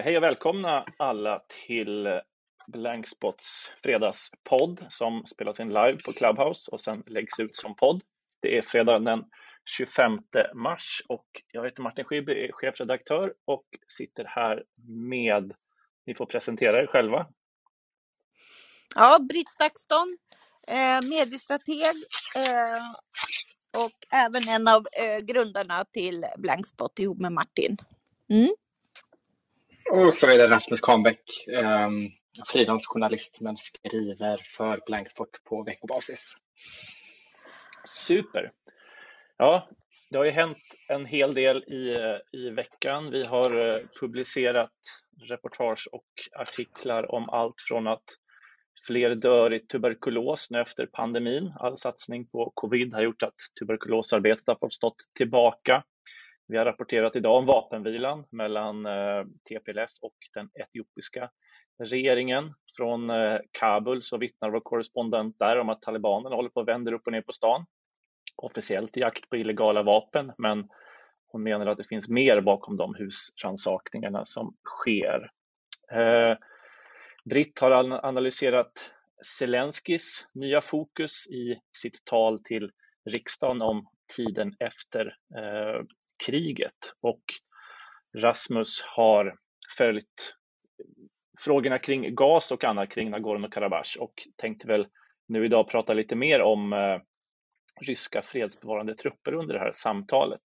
Eh, hej och välkomna alla till Blankspots fredagspodd som spelas in live på Clubhouse och sen läggs ut som podd. Det är fredag den 25 mars och jag heter Martin Schibbye, är chefredaktör och sitter här med, ni får presentera er själva. Ja, Britt Stakston, eh, mediestrateg eh, och även en av grundarna till Blankspot ihop med Martin. Mm. Och så är det Rasmus Kahnbäck, eh, frilansjournalist men skriver för Blanksport på veckobasis. Super. Ja, det har ju hänt en hel del i, i veckan. Vi har eh, publicerat reportage och artiklar om allt från att fler dör i tuberkulos nu efter pandemin. All satsning på covid har gjort att tuberkulosarbetet har fått stått tillbaka. Vi har rapporterat idag om vapenvilan mellan eh, TPLF och den etiopiska regeringen. Från eh, Kabul så vittnar vår korrespondent där om att talibanerna håller på att vända upp och ner på stan. Officiellt i jakt på illegala vapen, men hon menar att det finns mer bakom de husransakningarna som sker. Eh, Britt har analyserat Zelenskis nya fokus i sitt tal till riksdagen om tiden efter kriget och Rasmus har följt frågorna kring gas och annat kring Nagorno-Karabach och tänkte väl nu idag prata lite mer om eh, ryska fredsbevarande trupper under det här samtalet.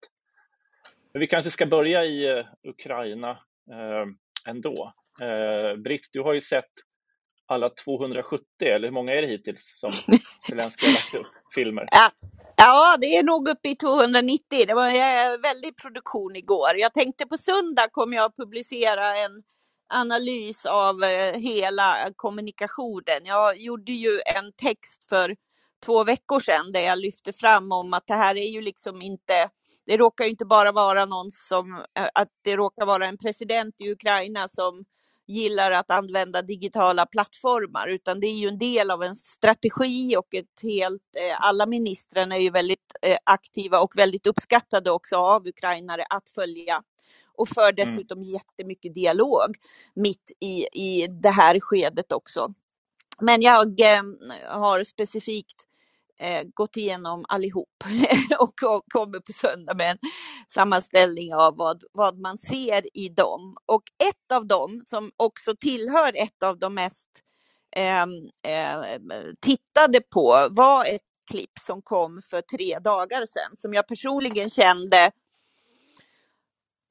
Men vi kanske ska börja i eh, Ukraina eh, ändå. Britt, du har ju sett alla 270, eller hur många är det hittills som Zelenskyj har lagt upp filmer? Ja. ja, det är nog uppe i 290. Det var en väldig produktion igår. Jag tänkte på söndag kommer jag att publicera en analys av eh, hela kommunikationen. Jag gjorde ju en text för två veckor sedan där jag lyfte fram om att det här är ju liksom inte, det råkar ju inte bara vara någon som, eh, att det råkar vara en president i Ukraina som gillar att använda digitala plattformar, utan det är ju en del av en strategi och ett helt, eh, alla ministrarna är ju väldigt eh, aktiva och väldigt uppskattade också av ukrainare att följa och för mm. dessutom mm. jättemycket dialog mitt i, i det här skedet också. Men jag eh, har specifikt eh, gått igenom allihop och, och kommer på söndag med en sammanställning av vad, vad man ser i dem. Och ett av dem som också tillhör ett av de mest eh, eh, tittade på var ett klipp som kom för tre dagar sedan som jag personligen kände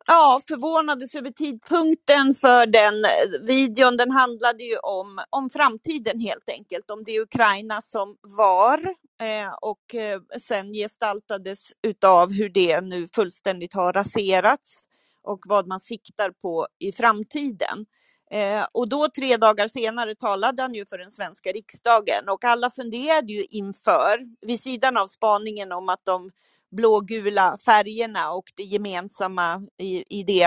Ja, förvånades över tidpunkten för den eh, videon. Den handlade ju om, om framtiden helt enkelt, om det Ukraina som var eh, och eh, sen gestaltades utav hur det nu fullständigt har raserats och vad man siktar på i framtiden. Eh, och då tre dagar senare talade han ju för den svenska riksdagen och alla funderade ju inför, vid sidan av spaningen om att de blågula färgerna och det gemensamma i, i det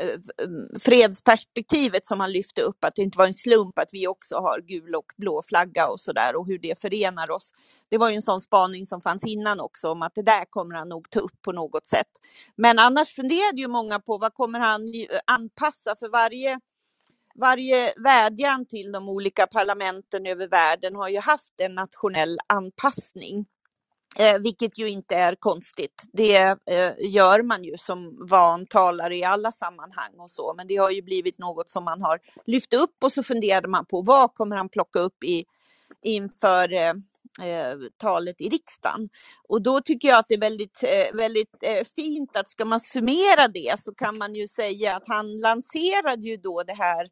eh, mm, fredsperspektivet som han lyfte upp, att det inte var en slump att vi också har gul och blå flagga och sådär och hur det förenar oss. Det var ju en sån spaning som fanns innan också om att det där kommer han nog ta upp på något sätt. Men annars funderade ju många på vad kommer han eh, anpassa för varje varje vädjan till de olika parlamenten över världen har ju haft en nationell anpassning. Eh, vilket ju inte är konstigt. Det eh, gör man ju som van talare i alla sammanhang och så, men det har ju blivit något som man har lyft upp och så funderade man på vad kommer han plocka upp i, inför eh, eh talet i riksdagen. Och då tycker jag att det är väldigt, eh, väldigt eh, fint att ska man summera det så kan man ju säga att han lanserade ju då det här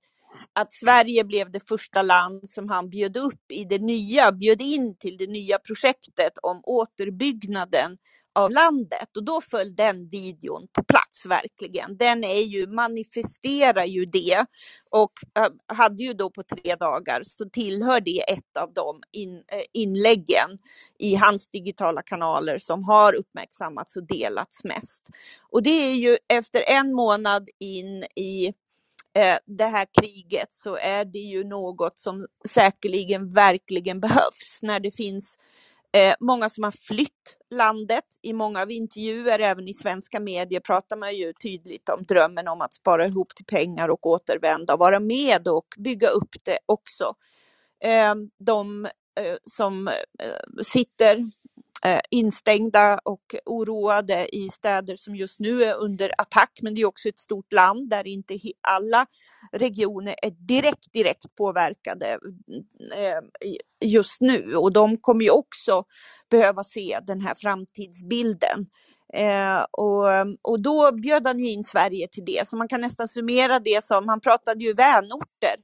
att Sverige blev det första land som han bjöd upp i det nya, bjöd in till det nya projektet om återbyggnaden av landet och då föll den videon på plats verkligen. Den är ju, manifesterar ju det och eh, hade ju då på tre dagar så tillhör det ett av de in, eh, inläggen i hans digitala kanaler som har uppmärksammats och delats mest. Och det är ju efter en månad in i Eh, det här kriget så är det ju något som säkerligen verkligen behövs när det finns eh, många som har flytt landet. I många av intervjuer, även i svenska medier, pratar man ju tydligt om drömmen om att spara ihop till pengar och återvända och vara med och bygga upp det också. Ehm, de eh, som sitter Eh, instängda och oroade i städer som just nu är under attack. Men det är också ett stort land där inte alla regioner är direkt, direkt påverkade mm, eh, just nu. Och de kommer ju också behöva se den här framtidsbilden. Eh, och, och då bjöd han ju in Sverige till det, så man kan nästan summera det som, han pratade ju vänorter,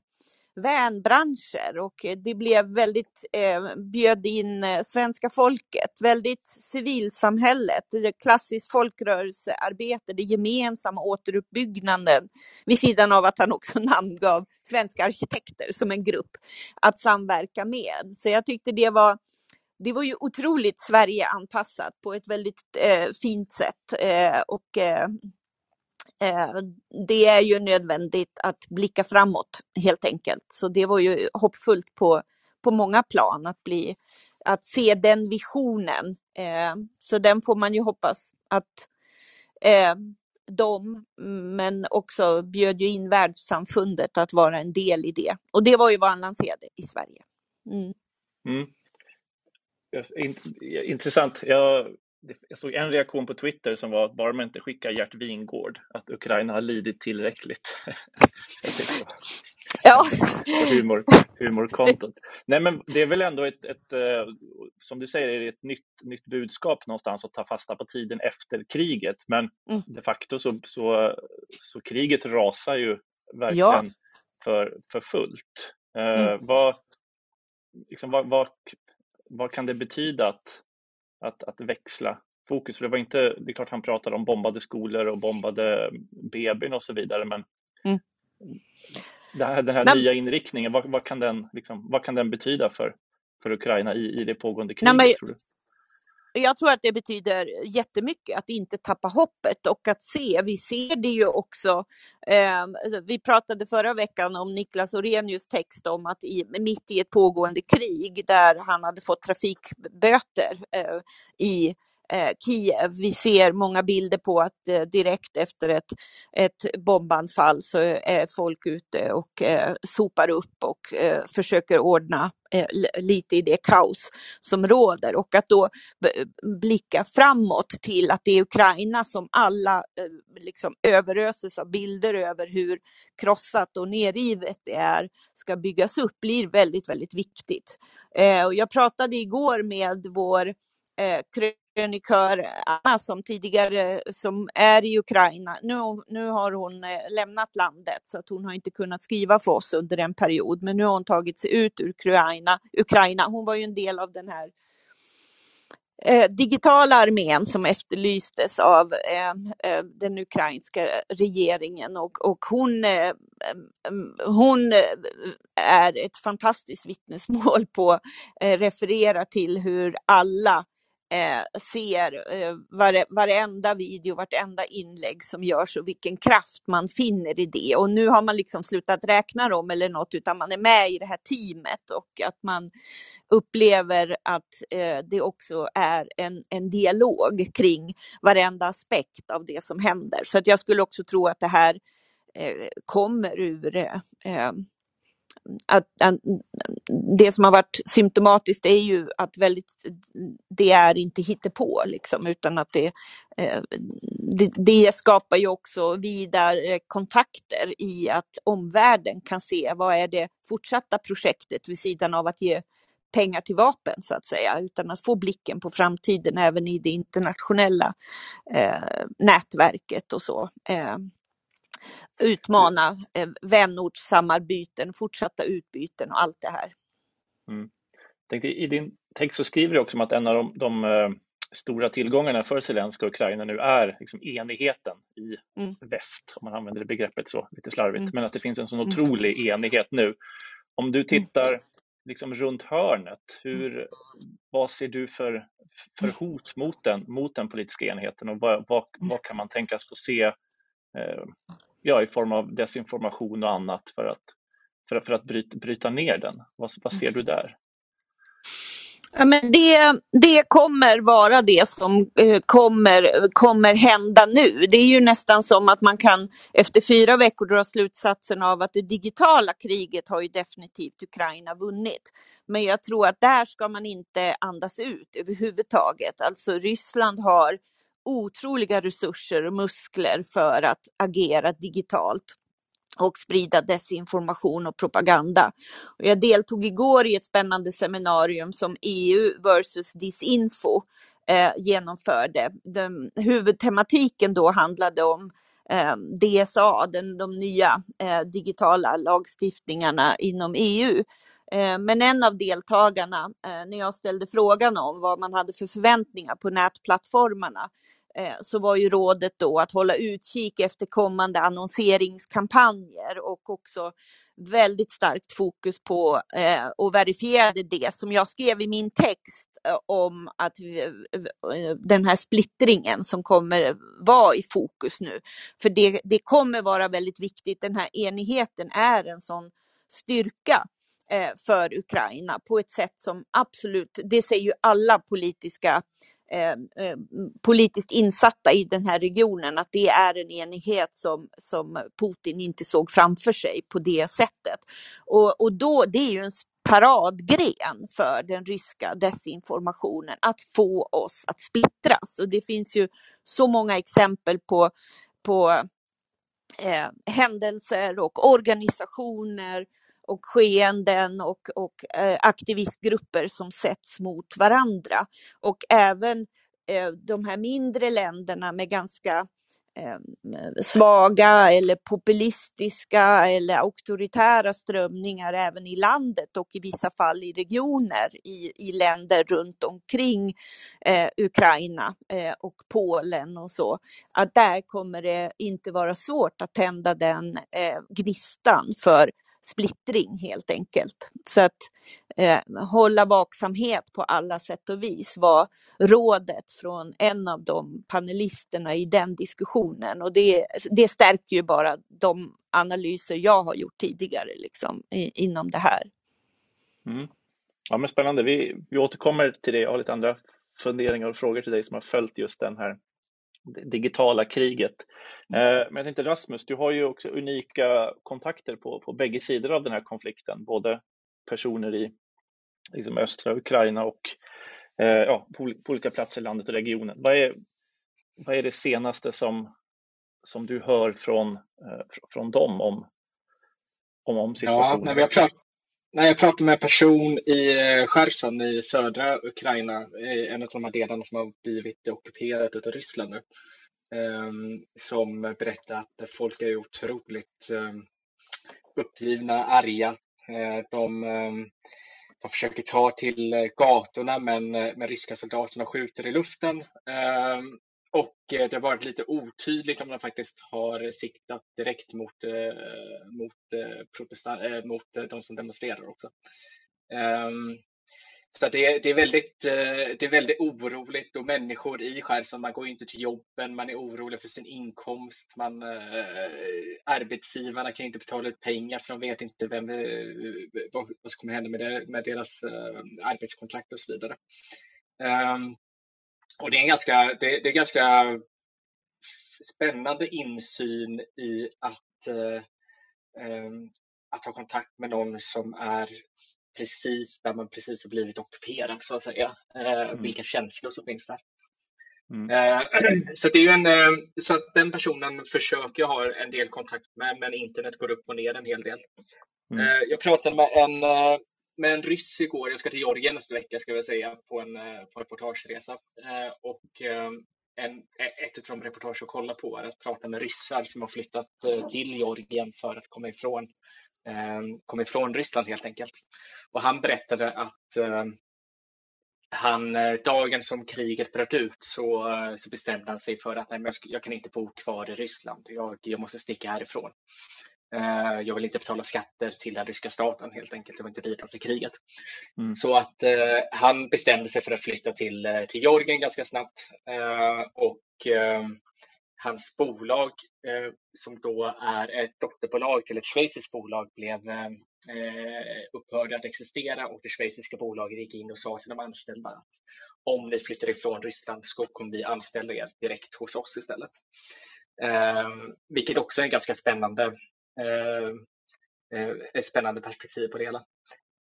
vänbranscher och det blev väldigt, eh, bjöd in eh, svenska folket, väldigt civilsamhället, det klassiskt folkrörelsearbete, det gemensamma återuppbyggnaden, vid sidan av att han också namngav svenska arkitekter som en grupp att samverka med. Så jag tyckte det var det var ju otroligt Sverige-anpassat på ett väldigt eh, fint sätt. Eh, och eh, Eh, det är ju nödvändigt att blicka framåt helt enkelt. Så det var ju hoppfullt på, på många plan att, bli, att se den visionen. Eh, så den får man ju hoppas att eh, de, men också bjöd ju in världssamfundet att vara en del i det. Och det var ju vad han lanserade i Sverige. Mm. Mm. Intressant. Jag, jag såg en reaktion på Twitter som var att bara man inte skickar Gert Wingård, att Ukraina har lidit tillräckligt. ja. Humor, humorkontot. Nej men det är väl ändå ett, ett eh, som du säger, är det ett nytt, nytt budskap någonstans att ta fasta på tiden efter kriget. Men mm. de facto så, så, så kriget rasar ju verkligen ja. för, för fullt. Uh, mm. vad, liksom, vad, vad, vad kan det betyda att, att, att växla fokus? För det var inte, det är klart han pratade om bombade skolor och bombade BBn och så vidare, men mm. det här, den här Nej. nya inriktningen, vad, vad, kan den, liksom, vad kan den betyda för, för Ukraina i, i det pågående kriget? Nej, men, tror du? Jag tror att det betyder jättemycket att inte tappa hoppet och att se. Vi ser det ju också. Eh, vi pratade förra veckan om Niklas Orenius text om att i, mitt i ett pågående krig där han hade fått trafikböter eh, i Eh, Kiev. Vi ser många bilder på att eh, direkt efter ett, ett bombanfall så är folk ute och eh, sopar upp och eh, försöker ordna eh, lite i det kaos som råder och att då blicka framåt till att det är Ukraina som alla liksom överöses av bilder över hur krossat och nerrivet det är ska byggas upp blir väldigt, väldigt viktigt. och jag pratade igår med vår krönikör Anna som tidigare som är i Ukraina. Nu, nu har hon eh, lämnat landet så att hon har inte kunnat skriva för oss under en period. Men nu har hon tagit sig ut ur Ukraina. Ukraina. Hon var ju en del av den här eh, digitala armén som efterlystes av eh, eh den ukrainska regeringen och, och hon, eh, mm, mm, hon eh, är ett fantastiskt vittnesmål på, eh, refererar till hur alla eh, ser eh, vare, varenda video, vartenda inlägg som görs och vilken kraft man finner i det. Och nu har man liksom slutat räkna dem eller något, utan man är med i det här teamet och att man upplever att eh, det också är en, en dialog kring varenda aspekt av det som händer. Så att jag skulle också tro att det här eh, kommer ur eh, eh att, att, det som har varit symptomatiskt är ju att väldigt, det är inte hittepå liksom, utan att det, eh, det, det, skapar ju också vidare kontakter i att omvärlden kan se vad är det fortsatta projektet vid sidan av att ge pengar till vapen så att säga, utan att få blicken på framtiden även i det internationella eh, nätverket och så. Eh, utmana eh, vänortssamarbeten, fortsatta utbyten och allt det här. Mm. I din text så skriver du också om att en av de, de uh, stora tillgångarna för Zelenskyj och Ukraina nu är liksom enigheten i mm. väst, om man använder det begreppet så lite slarvigt, mm. men att det finns en sån mm. otrolig enighet nu. Om du mm. tittar liksom runt hörnet, hur, vad ser du för, för hot mot den, mot den politiska enheten och vad, vad, vad kan man tänkas få se eh, ja, i form av desinformation och annat för att, för, för att bryta, bryta ner den? Vad, vad ser du där? Ja, men det, det kommer vara det som eh, kommer, kommer hända nu. Det är ju nästan som att man kan efter fyra veckor dra slutsatsen av att det digitala kriget har ju definitivt Ukraina vunnit. Men jag tror att där ska man inte andas ut överhuvudtaget. Alltså Ryssland har otroliga resurser och muskler för att agera digitalt och sprida desinformation och propaganda. Och jag deltog igår i ett spännande seminarium som EU versus disinfo eh, genomförde. Den, huvudtematiken då handlade om eh, DSA, den, de nya eh, digitala lagstiftningarna inom EU. Eh, men en av deltagarna, eh, när jag ställde frågan om vad man hade för förväntningar på nätplattformarna, Eh, så var ju rådet då att hålla utkik efter kommande annonseringskampanjer och också väldigt starkt fokus på eh, och verifierade det som jag skrev i min text eh, om att den här splittringen som kommer vara i fokus nu. För det, det kommer vara väldigt viktigt. Den här enigheten är en sån styrka för Ukraina på ett sätt som absolut, det säger ju alla politiska Eh, eh, politiskt insatta i den här regionen, att det är en enighet som, som Putin inte såg framför sig på det sättet. Och, och då, det är ju en paradgren för den ryska desinformationen, att få oss att splittras. Och det finns ju så många exempel på, på eh, händelser och organisationer och skeenden och, och eh, aktivistgrupper som sätts mot varandra. Och även eh, de här mindre länderna med ganska eh, svaga eller populistiska eller auktoritära strömningar även i landet och i vissa fall i regioner i, i länder runt omkring eh, Ukraina eh, och Polen och så. Att där kommer det inte vara svårt att tända den eh, gnistan för splittring helt enkelt. Så att eh, hålla vaksamhet på alla sätt och vis var rådet från en av de panelisterna i den diskussionen och det, det stärker ju bara de analyser jag har gjort tidigare liksom, i, inom det här. Mm. Ja men spännande, vi, vi återkommer till det, jag har lite andra funderingar och frågor till dig som har följt just den här digitala kriget. Mm. Men jag tänkte Rasmus, du har ju också unika kontakter på, på bägge sidor av den här konflikten, både personer i liksom östra Ukraina och eh, ja, på, på, olika platser i landet och regionen. Vad är, vad är det senaste som, som du hör från, eh, från dem om, om, om situationen? Ja, när, vi har pratat, Nej, jag pratade med en person i eh, Cherson i södra Ukraina, en av de här delarna som har blivit ockuperat av Ryssland nu, ehm, som berättade att folk är otroligt ehm, uppgivna, arga. Eh, de, ehm, de försöker ta till eh, gatorna men, men ryska soldaterna skjuter i luften. Och eh, det har varit lite otydligt om de faktiskt har siktat direkt mot, eh, mot, eh, mot de som demonstrerar också. Ehm, så det, det, är väldigt, det är väldigt oroligt och människor i Skärson, man går inte till jobben, man är orolig för sin inkomst. Man, arbetsgivarna kan inte betala ut pengar för de vet inte vem, vad, som kommer hända med, det, med deras arbetskontrakt och så vidare. Ehm, och det är, en ganska, det, det, är ganska spännande insyn i att, äh, att ha kontakt med någon som är precis där man precis har blivit ockuperad så att säga. Eh, mm. Vilka känslor som finns där. Mm. Eh, så, det är en, eh, så att den personen försöker jag ha en del kontakt med men internet går upp och ner en hel del. Mm. Jag pratade med en, med en ryss igår, jag ska till Georgien nästa vecka ska jag säga på en, eh, på reportageresa. Eh, och eh, en, ett av de reportage jag kollar på är att prata med ryssar som har flyttat till Georgien för att komma ifrån komma ifrån Ryssland helt enkelt. Och han berättade att han, dagen som kriget bröt ut så, så bestämde han sig för att nej, jag, kan inte bo kvar i Ryssland. Jag, jag måste sticka härifrån. Jag vill inte betala skatter till den ryska staten helt enkelt. Jag vill inte bidra till kriget. Mm. Så att eh, han bestämde sig för att flytta till, till Georgien ganska snabbt. Eh, och eh, hans bolag som då är ett dotterbolag till ett schweiziskt bolag blev upphörde att existera och det schweiziska bolaget gick in och sa till de anställda att om ni flyttar ifrån Ryssland så kommer vi anställa er direkt hos oss istället. Vilket också är en ganska spännande ett spännande perspektiv på det hela.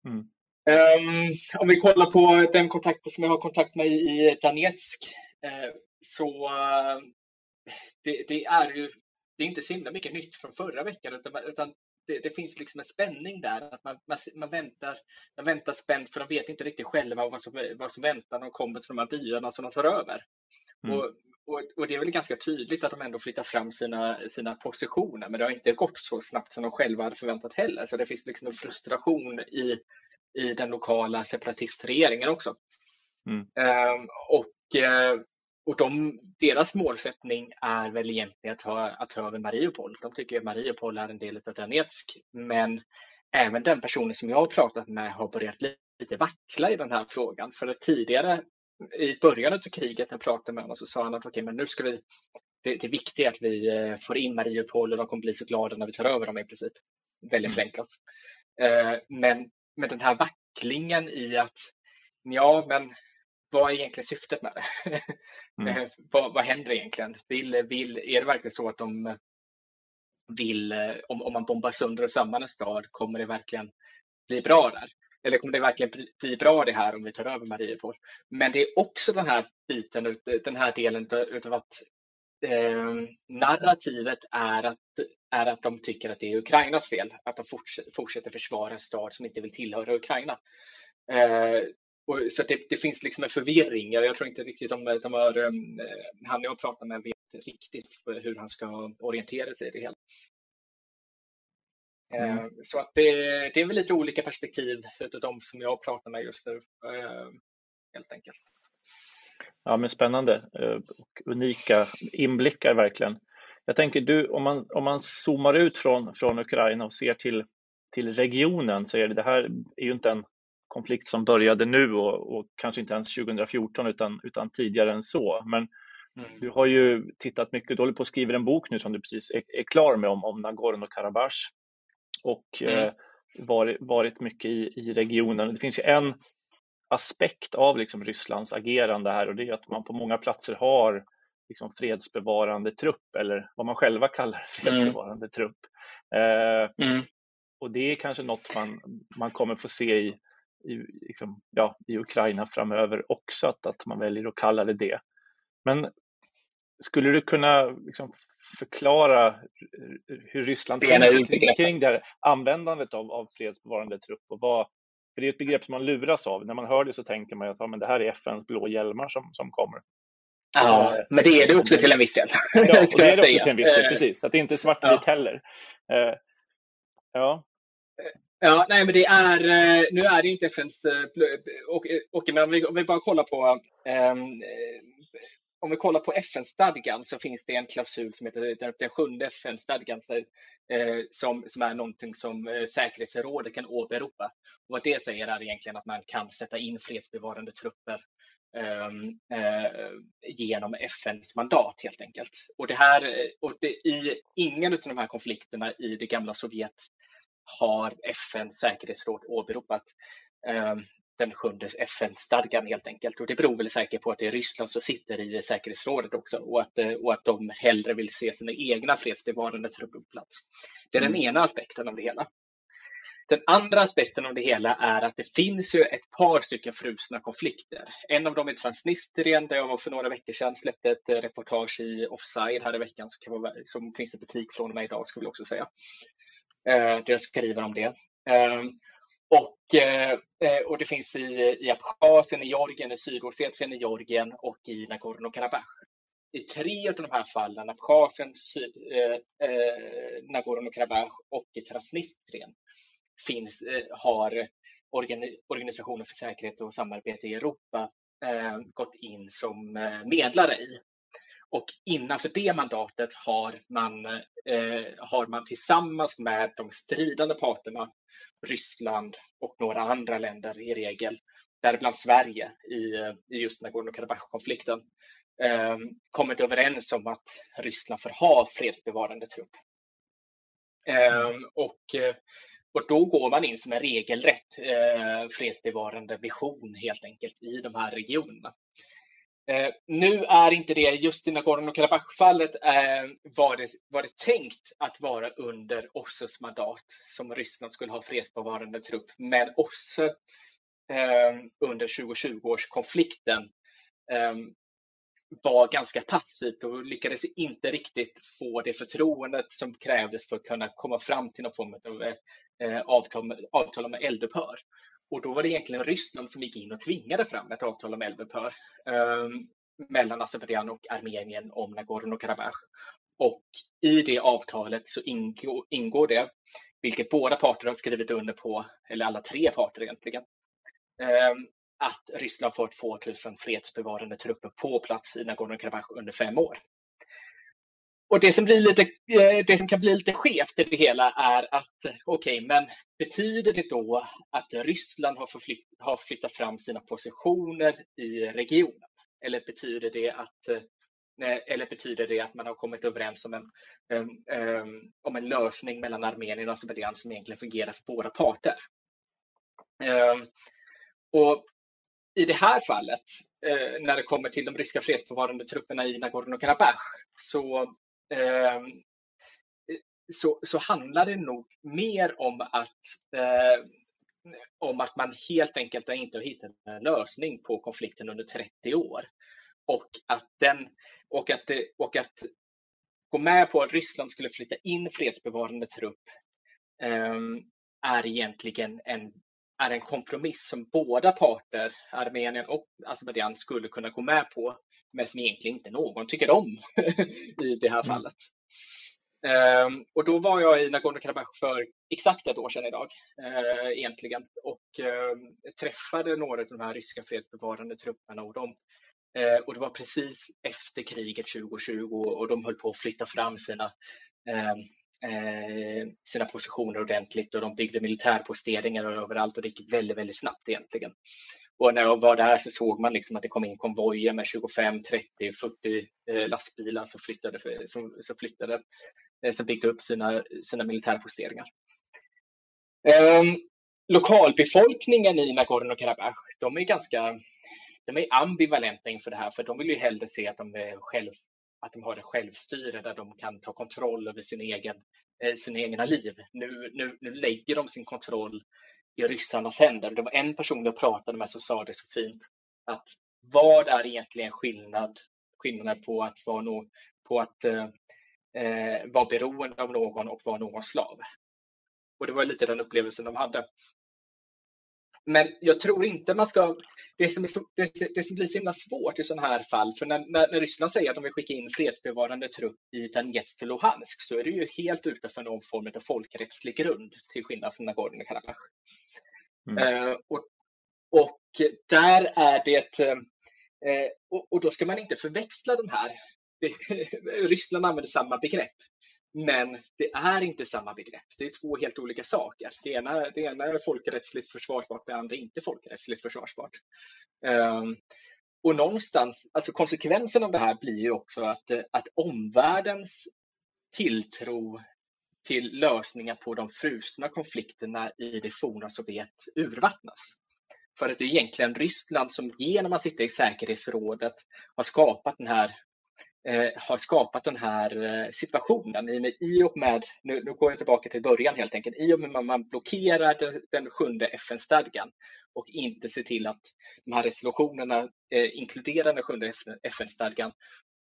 Mm. Um, om vi kollar på den kontakten som jag har kontakt med i Donetsk uh, så uh, det, det, är ju det är inte så himla mycket nytt från förra veckan utan, utan det, det, finns liksom en spänning där. Att man, man, man, väntar, man väntar spänt för de vet inte riktigt själva vad som, vad som väntar när de kommer till de här byarna som de tar över. Mm. Och, och, och, det är väl ganska tydligt att de ändå flyttar fram sina, sina positioner men det har inte gått så snabbt som de själva hade förväntat heller. Så det finns liksom en frustration i, i den lokala separatistregeringen också. Mm. Um, och uh, och de, deras målsättning är väl egentligen att ta, att ta över Mariupol. De tycker att Mariupol är en del av Donetsk, men även den personen som jag har pratat med har börjat lite vackla i den här frågan. För att tidigare, i början av kriget, när jag pratade med honom, så sa han att okay, men nu ska vi, det, det är viktigt att vi eh, får in Mariupol och de kommer bli så glada när vi tar över dem i princip. Väldigt mm. förenklat. Eh, men, men den här vacklingen i att ja, men vad är egentligen syftet med det? Mm. Eh, vad, vad händer egentligen? Vill, vill, är det verkligen så att de vill, om, om man bombar sönder och samman en stad, kommer det verkligen bli bra där? Eller kommer det verkligen bli, bra det här om vi tar över Mariupol? Men det är också den här biten, den här delen utav att eh, narrativet är att, är att de tycker att det är Ukrainas fel, att de fortsätter försvara en stad som inte vill tillhöra Ukraina. Eh, och, så det, det, finns liksom en förvirring. Jag tror inte riktigt de, de har, um, han jag pratar med vet riktigt hur han ska orientera sig i det hela. Mm. Uh, så att det, det, är väl lite olika perspektiv utav de som jag pratar med just nu, uh, helt enkelt. Ja, men spännande och unika inblickar verkligen. Jag tänker du, om man, om man zoomar ut från, från Ukraina och ser till, till regionen så är det, det här är ju inte en konflikt som började nu och, och, kanske inte ens 2014 utan, utan tidigare än så. Men mm. du har ju tittat mycket, du håller på att skriva en bok nu som du precis är, är klar med om, om Nagorno-Karabach och mm. eh, varit, varit mycket i, i regionen. Det finns ju en aspekt av liksom Rysslands agerande här och det är att man på många platser har liksom fredsbevarande trupp eller vad man själva kallar mm. fredsbevarande mm. trupp. Eh, mm. Och det är kanske något man, man kommer få se i, i, liksom, ja, i Ukraina framöver också, att, att man väljer att kalla det det. Men skulle du kunna liksom, förklara hur Ryssland tänker kring, kring det här användandet av, av fredsbevarande trupp och vad, för det är ett begrepp som man luras av. När man hör det så tänker man att ja, men det här är FNs blå hjälmar som, som kommer. Ja, uh, men det är det också till en viss del. Ja, och det är det också till en viss del, uh, precis. Att det inte är svartvitt ja. heller. Uh, ja. Ja, nej, men det är, eh, nu är det inte FNs, eh, och, och, men om vi, om vi bara kollar på um, om vi kollar på FN-stadgan så finns det en klausul som heter den sjunde FN-stadgan eh, som, som är någonting som eh, säkerhetsrådet kan åberopa. Och vad det säger är egentligen att man kan sätta in fredsbevarande trupper um, uh, genom FNs mandat helt enkelt. Och det här, och det, i ingen av de här konflikterna i det gamla Sovjet har FNs säkerhetsråd åberopat ehm, den sjunde FN-stadgan helt enkelt. Och det beror väl säkert på att det är Ryssland som sitter i säkerhetsrådet också och att, eh, och att de hellre vill se sina egna fredsbevarande trupper på plats. Det är den mm. ena aspekten av det hela. Den andra aspekten av det hela är att det finns ju ett par stycken frusna konflikter. En av dem är Transnistrien där jag var för några veckor sedan släppte ett reportage i Offside här i veckan som, vara, som finns i butik från och med idag skulle jag också säga. Eh, där jag skriver om det. Ehm, och, eh, eh, och det finns i, i Abchazien, i Georgien, i Sydossetien, i Georgien och i Nagorno-Karabach. I tre av de här fallen, Abchazien, eh, eh, Nagorno-Karabach och i Transnistrien, finns, eh, har organi Organisationen för säkerhet och samarbete i Europa eh, gått in som eh, medlare i. Och innanför det mandatet har man, eh, har man tillsammans med de stridande parterna, Ryssland och några andra länder i regel, däribland Sverige i, i just Nagorno-Karabach-konflikten, eh, kommit överens om att Ryssland får ha fredsbevarande trupp. Eh, och, eh, och då går man in som en regelrätt eh, fredsbevarande vision helt enkelt i de här regionerna. Eh, nu är inte det, just i Nagorno-Karabach-fallet eh, var, det, var det tänkt att vara under OSSEs mandat som Ryssland skulle ha fredsbevarande trupp, men OSSE eh, under 2020-årskonflikten eh, var ganska passivt och lyckades inte riktigt få det förtroendet som krävdes för att kunna komma fram till någon form av eh, eh avtal, avtal om eldupphör. Och då var det egentligen Ryssland som gick in och tvingade fram ett avtal om eldupphör eh, mellan Azerbajdzjan och Armenien om Nagorno-Karabach. Och i det avtalet så ingår, ingår det, vilket båda parter har skrivit under på, eller alla tre parter egentligen, eh, att Ryssland får 2000 fredsbevarande trupper på plats i Nagorno-Karabach under fem år. Och det som, blir lite, eh, det som kan bli lite skevt i det hela är att, okej, okay, men betyder det då att Ryssland har, förflytt, har flyttat fram sina positioner i regionen? Eller betyder det att eh, eh, eller betyder det att man har kommit överens om en, um, om en lösning mellan Armenien och Azerbajdzjan som egentligen fungerar för båda parter? Um, och i det här fallet, uh, när det kommer till de ryska fredsbevarande trupperna i Nagorno-Karabach, så Ehm, så, så handlar det nog mer om att, eh, om att man helt enkelt inte har hittat en lösning på konflikten under 30 år. Och att, den, och att, det, och att gå med på att Ryssland skulle flytta in fredsbevarande trupp eh, är egentligen en, är en kompromiss som båda parter, Armenien och Azerbajdzjan, skulle kunna gå med på, men som egentligen inte någon tycker om i det här mm. fallet. Um, och då var jag i Nagorno-Karabach för exakt ett år sedan idag, uh, egentligen, och uh, träffade några av de här ryska fredsbevarande trupperna och, de, uh, och det var precis efter kriget 2020 och de höll på att flytta fram sina, ehm, eh, sina positioner ordentligt och de byggde militärposteringar överallt och det gick väldigt, väldigt snabbt egentligen. Och när jag var där så såg man liksom att det kom in konvojer med 25, 30, 40 eh, lastbilar som flyttade, som, som flyttade Eh, som byggde upp sina, sina militärposteringar. Eh, lokalbefolkningen i Nagorno-Karabach, de är ganska de är ambivalenta inför det här, för de vill ju hellre se att de, är själv, att de har ett självstyre där de kan ta kontroll över sin egen, eh, sina egna liv. Nu, nu, nu lägger de sin kontroll i ryssarnas händer. Det var en person jag pratade med som sa det så fint, att vad är egentligen skillnad, skillnaden på att, vara no, på att eh, eh, vara beroende av någon och vara någon slav. Och det var lite den upplevelsen de hade. Men jag tror inte man ska... Det som, det, det som blir så himla svårt i sådana här fall, för när, när, när, Ryssland säger att de vill skicka in fredsbevarande trupp i Donetsk och Luhansk så är det ju helt utanför någon form av folkrättslig grund, till skillnad från Nagorno-Karabach. Mm. Eh, och, och där är det... Eh, och, och, då ska man inte förväxla de här Ryssland använder samma begrepp. Men det är inte samma begrepp. Det är två helt olika saker. Det ena, det ena är folkrättsligt försvarsbart, det andra är inte folkrättsligt försvarsbart. Um, och någonstans, alltså konsekvensen av det här blir ju också att, att omvärldens tilltro till lösningar på de frusna konflikterna i det forna Sovjet urvattnas. För att det är egentligen Ryssland som genom att sitta i säkerhetsrådet har skapat den här Eh, har skapat den här situationen. I och med, nu, nu går jag tillbaka till början helt enkelt, i och med att man blockerar den, den sjunde FN-stadgan och inte ser till att de här resolutionerna eh, inkluderar den sjunde FN-stadgan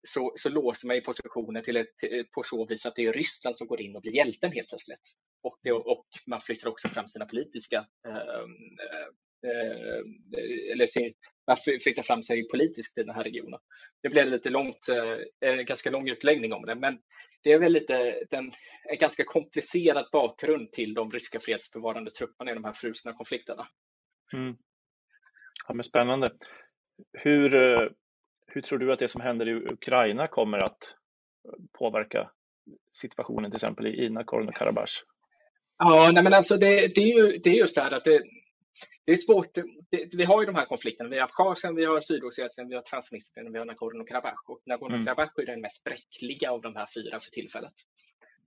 så, så låser man ju positionen till ett, eh, på så vis att det är Ryssland som går in och blir hjälten helt plötsligt. Och, det, och man flyttar också fram sina politiska ehm, eh, eh, eller sin, man flyttar fram sig politiskt i den här regionen. Det blev lite långt, eh, en ganska lång utläggning om det, men det är väl lite den, en ganska komplicerad bakgrund till de ryska fredsbevarande trupperna i de här frusna konflikterna. Mm. Ja, men spännande. Hur, eh, hur tror du att det som händer i Ukraina kommer att påverka situationen till exempel i Nagorno-Karabach? Ja, nej men alltså det, det, är ju, det är just det här att det, det är svårt. Det, vi har ju de här konflikterna. Vi har Abchazien, vi har Sydossetien, vi har Transnistrien och vi har Nagorno-Karabach. Och Nagorno-Karabach är den mest bräckliga av de här fyra för tillfället.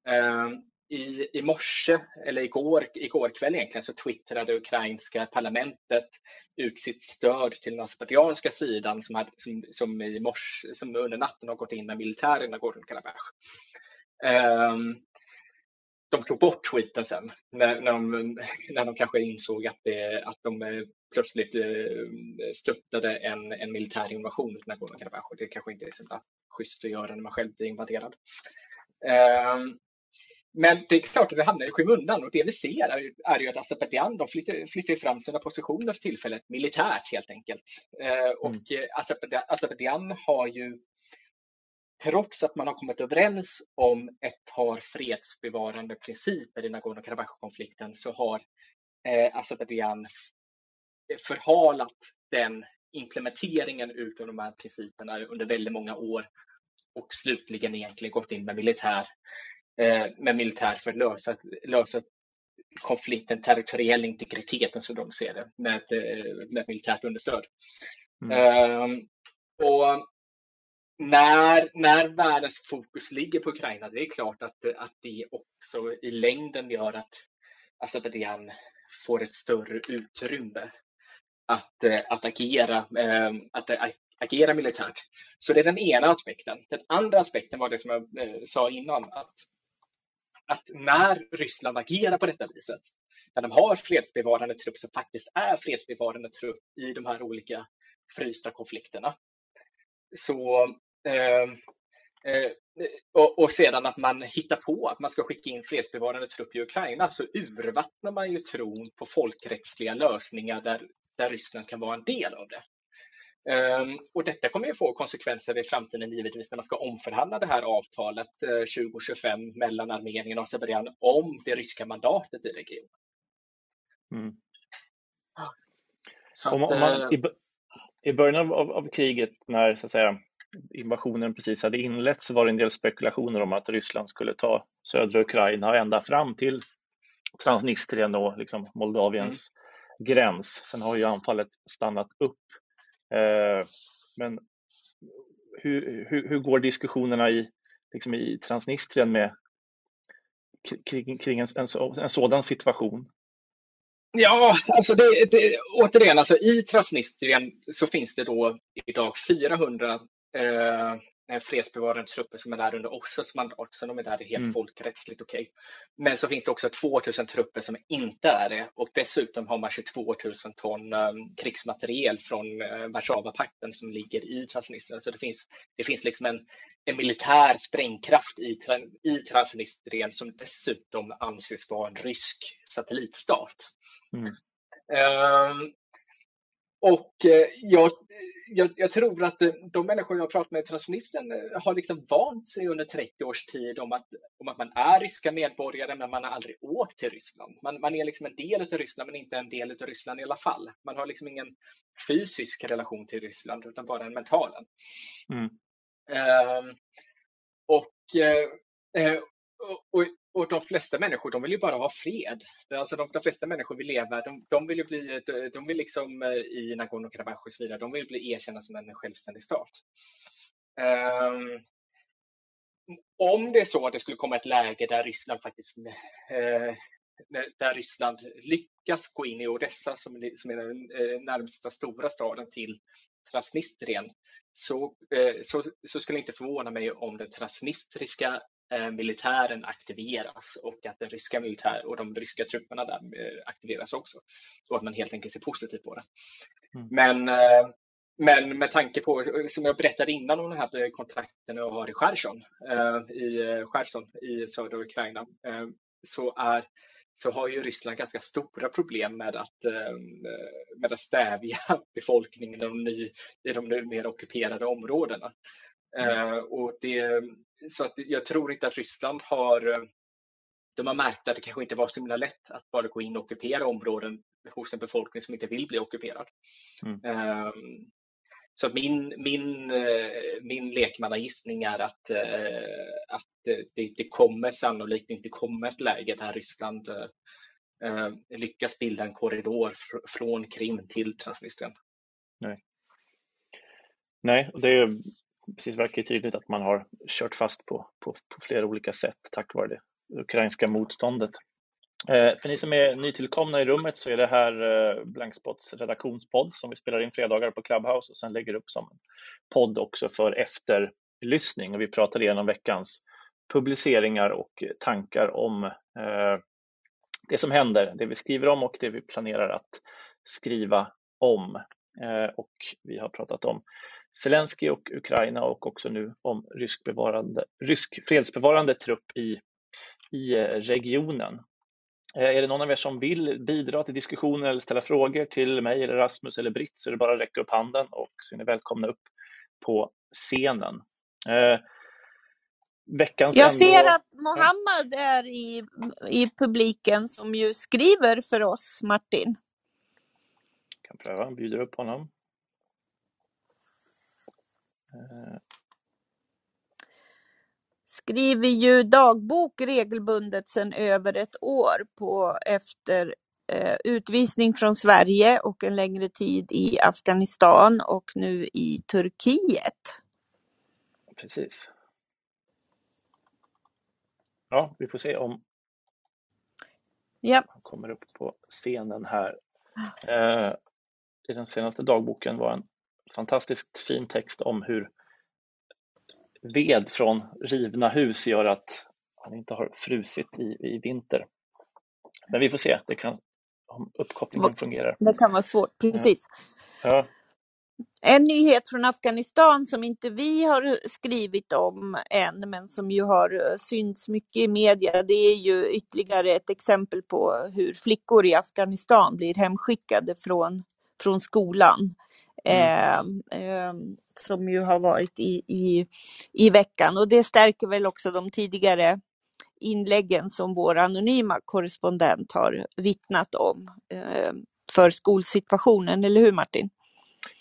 Ehm, i, i morse, eller igår, igår kväll egentligen, så twittrade ukrainska parlamentet ut sitt stöd till den azerbajdzjanska sidan som, hade, som, som, i morse, som under natten har gått in med militär i Nagorno-Karabach. Um, ehm, de tog bort tweeten sen när, när, de, när de kanske insåg att, det, att de eh, plötsligt eh, stöttade en, en militär invasion i Nagorno-Karabach. Det kanske inte är så schysst att göra när man själv blir invaderad. Um, men det är klart att det hamnar i skymundan och det vi ser är, är ju att Azerbajdzjan de flyttar, flyttar fram sina positioner för tillfället militärt helt enkelt. Eh, och mm. Azerbajdzjan har ju trots att man har kommit överens om ett par fredsbevarande principer i Nagorno-Karabach-konflikten så har eh, Azerbajdzjan förhalat den implementeringen utav de här principerna under väldigt många år och slutligen egentligen gått in med militär Eh, med militär för att lösa, lösa konflikten, territoriell integriteten som de ser det, med, eh, med militärt understöd. Mm. Um, och när, när världens fokus ligger på Ukraina, det är klart att, att det också i längden gör att Azerbajdzjan får ett större utrymme att, eh, att, agera, ehm, att agera militärt. Så det är den ena aspekten. Den andra aspekten var det som jag sa innan, att att när Ryssland agerar på detta viset, när de har fredsbevarande trupp som faktiskt är fredsbevarande trupp i de här olika frysta konflikterna. Så, eh, eh, och, och, sedan att man hittar på att man ska skicka in fredsbevarande trupp i Ukraina så urvattnar man ju tron på folkrättsliga lösningar där, där Ryssland kan vara en del av det. Um, och detta kommer ju få konsekvenser i framtiden givetvis när man ska omförhandla det här avtalet uh, 2025 mellan Armenien och Azerbajdzjan om det ryska mandatet i regionen. Mm. Om, om man, eh, i, I början av, av, kriget när så att säga, invasionen precis hade inletts så var det en del spekulationer om att Ryssland skulle ta södra Ukraina ända fram till Transnistrien och liksom Moldaviens mm. gräns. Sen har ju anfallet stannat upp Eh, Eh, men hur, hur, hur, går diskussionerna i, liksom i Transnistrien med, kring, kring en, en, en, sådan situation? Ja, alltså det, det, återigen, alltså i Transnistrien så finns det då idag 400 eh, fredsbevarande trupper som är där under OSSEs mandat, så de är där helt mm. folkrättsligt okej. Okay. Men så finns det också 2000 trupper som inte är det och dessutom har man 22 000 ton um, krigsmateriel från uh, Warszawapakten som ligger i Transnistrien. Så det finns, det finns liksom en, en militär sprängkraft i, i Transnistrien som dessutom anses vara en rysk satellitstat. Mm. Um, och eh, jag, jag, jag, tror att eh, de människor jag pratat med i Transnistrien eh, har liksom vant sig under 30 års tid om att, om att man är ryska medborgare men man har aldrig åkt till Ryssland. Man, man är liksom en del av Ryssland men inte en del av Ryssland i alla fall. Man har liksom ingen fysisk relation till Ryssland utan bara en mental. Mm. Uh, och, uh, och, och de flesta människor de vill ju bara ha fred. Alltså de, de flesta människor vill leva, de, de vill ju bli, de, de vill liksom eh, i Nagorno-Karabach och så vidare, de vill bli erkända som en självständig stat. Um, om det är så att det skulle komma ett läge där Ryssland faktiskt eh, där Ryssland lyckas gå in i Odessa som, som är den eh, närmsta stora staden till Transnistrien så, eh, så, så skulle det inte förvåna mig om den transnistriska militären aktiveras och att den ryska militär och de ryska trupperna där eh, aktiveras också. Så att man helt enkelt ser positivt på det. Mm. Men, eh, men med tanke på, som jag berättade innan om den här kontakten jag har i Cherson, i Cherson i södra Ukraina, så, är, så har ju Ryssland ganska stora problem med att, med att stävja befolkningen i de, ny, i de numera ockuperade områdena. Mm. Och det, så att jag tror inte att Ryssland har eh, de har märkt att det kanske inte var så himla lätt att bara gå in och ockupera områden hos en befolkning som inte vill bli ockuperad. Mm. Um, så min, min, eh, min lekmannagissning är att, att det, det, kommer sannolikt inte komma ett läge där Ryssland lyckas bilda en korridor från Krim till Transnistrien. Nej. Nej, det är precis verkar tydligt att man har kört fast på, på, på flera olika sätt tack vare det ukrainska motståndet. Eh, för ni som är nytillkomna i rummet så är det här eh, Blankspots redaktionspodd som vi spelar in fredagar på Clubhouse och sen lägger upp som en podd också för efterlyssning och vi pratar igenom veckans publiceringar och tankar om eh, det som händer, det vi skriver om och det vi planerar att skriva om. Eh, och vi har pratat om Zelensky och Ukraina och också nu om rysk, bevarande, rysk fredsbevarande trupp i, i regionen. Eh, är det någon av er som vill bidra till diskussionen eller ställa frågor till mig eller Rasmus eller Britt så är det bara att räcka upp handen och så är ni välkomna upp på scenen. Eh, veckans Jag ser ändå... att Mohammad är i, i publiken som ju skriver för oss, Martin. Jag kan pröva, bjuder upp honom. Skriver ju dagbok regelbundet sedan över ett år på efter eh, utvisning från Sverige och en längre tid i Afghanistan och nu i Turkiet. Precis. Ja, vi får se om ja. han kommer upp på scenen här. Eh, I den senaste dagboken var en fantastiskt fin text om hur ved från rivna hus gör att han inte har frusit i, i vinter. Men vi får se, det kan, om uppkopplingen fungerar. Det kan vara svårt, precis. Ja. ja. En nyhet från Afghanistan som inte vi har skrivit om än, men som ju har synts mycket i media, det är ju ytterligare ett exempel på hur flickor i Afghanistan blir hemskickade från, från skolan. Mm. Eh, eh, som ju har varit i, i, i veckan och det stärker väl också de tidigare inläggen som vår anonyma korrespondent har vittnat om eh, för skolsituationen, eller hur Martin?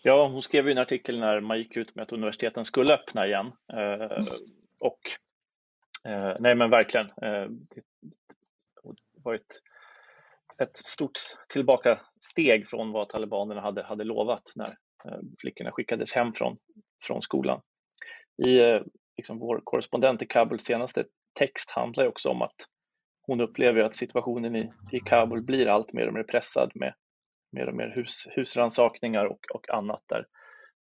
Ja, hon skrev en artikel när man gick ut med att universiteten skulle öppna igen. Eh, och eh, nej men verkligen, eh, det var ett, ett stort tillbakasteg från vad talibanerna hade, hade lovat när flickorna skickades hem från, från skolan. I eh, liksom vår korrespondent i Kabuls senaste text handlar också om att hon upplever att situationen i, i Kabul blir allt mer och mer pressad med mer och mer hus, husransakningar och, och annat där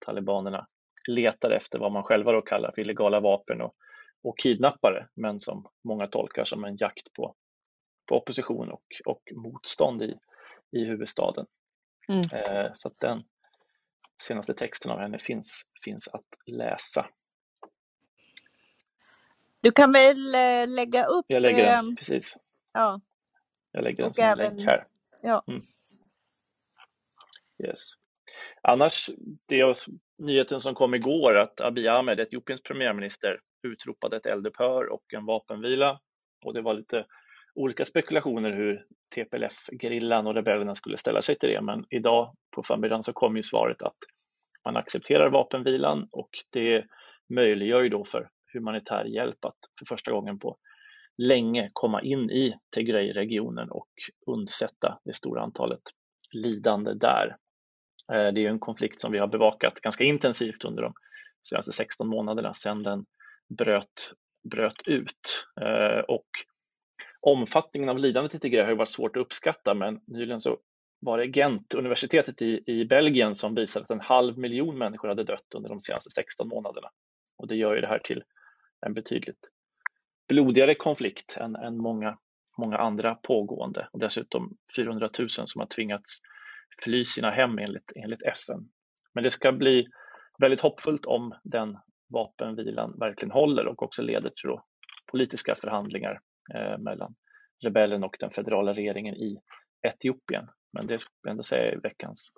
talibanerna letar efter vad man själva då kallar för illegala vapen och, och kidnappare, men som många tolkar som en jakt på, på opposition och, och motstånd i, i huvudstaden. Mm. Eh, så att den, senaste texten av henne finns, finns att läsa. Du kan väl äh, lägga upp? Jag lägger den, äh, precis. Ja. Jag lägger den som även, en länk här. Ja. Mm. Yes. Annars, det är nyheten som kom igår att Abiy Ahmed, Etiopiens premiärminister, utropade ett eldupphör och en vapenvila. Och det var lite olika spekulationer hur TPLF-gerillan och rebellerna skulle ställa sig till det, men idag på förmiddagen så kom ju svaret att man accepterar vapenvilan och det möjliggör ju då för humanitär hjälp att för första gången på länge komma in i Tigray-regionen och undsätta det stora antalet lidande där. Eh, det är en konflikt som vi har bevakat ganska intensivt under de senaste 16 månaderna sedan den bröt, bröt ut. Eh, och omfattningen av lidandet i Tigray har varit svårt att uppskatta men nyligen så var det Gent-universitetet i, i Belgien som visade att en halv miljon människor hade dött under de senaste 16 månaderna. Och det gör ju det här till en betydligt blodigare konflikt än, än många, många andra pågående och dessutom 400 000 som har tvingats fly sina hem enligt, enligt FN. Men det ska bli väldigt hoppfullt om den vapenvilan verkligen håller och också leder till politiska förhandlingar Eh, mellan rebellen och den federala regeringen i Etiopien. Men det skulle jag ändå säga är veckans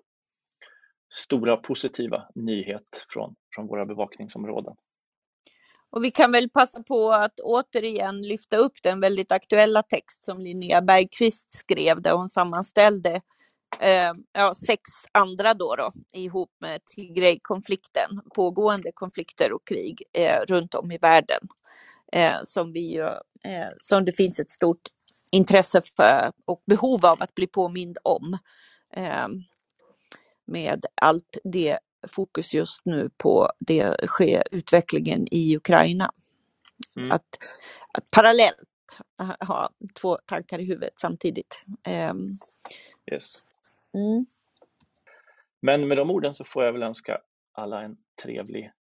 stora positiva nyhet från, från våra bevakningsområden. Och vi kan väl passa på att återigen lyfta upp den väldigt aktuella text som Linnea Bergqvist skrev där hon sammanställde eh, ja, sex andra då, då ihop med Tigray-konflikten, pågående konflikter och krig eh, runt om i världen. Eh, som, vi ju, eh, som det finns ett stort intresse för och behov av att bli påmind om. Eh, med allt det fokus just nu på det sker utvecklingen i Ukraina. Mm. Att, att parallellt ha två tankar i huvudet samtidigt. Um, yes. Mm. Men med de orden så får jag väl önska alla en trevlig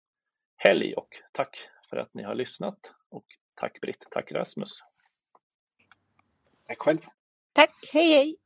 helg och tack för att ni har lyssnat. Och tack Britt, tack Rasmus. Tack själv. Tack, hej hej.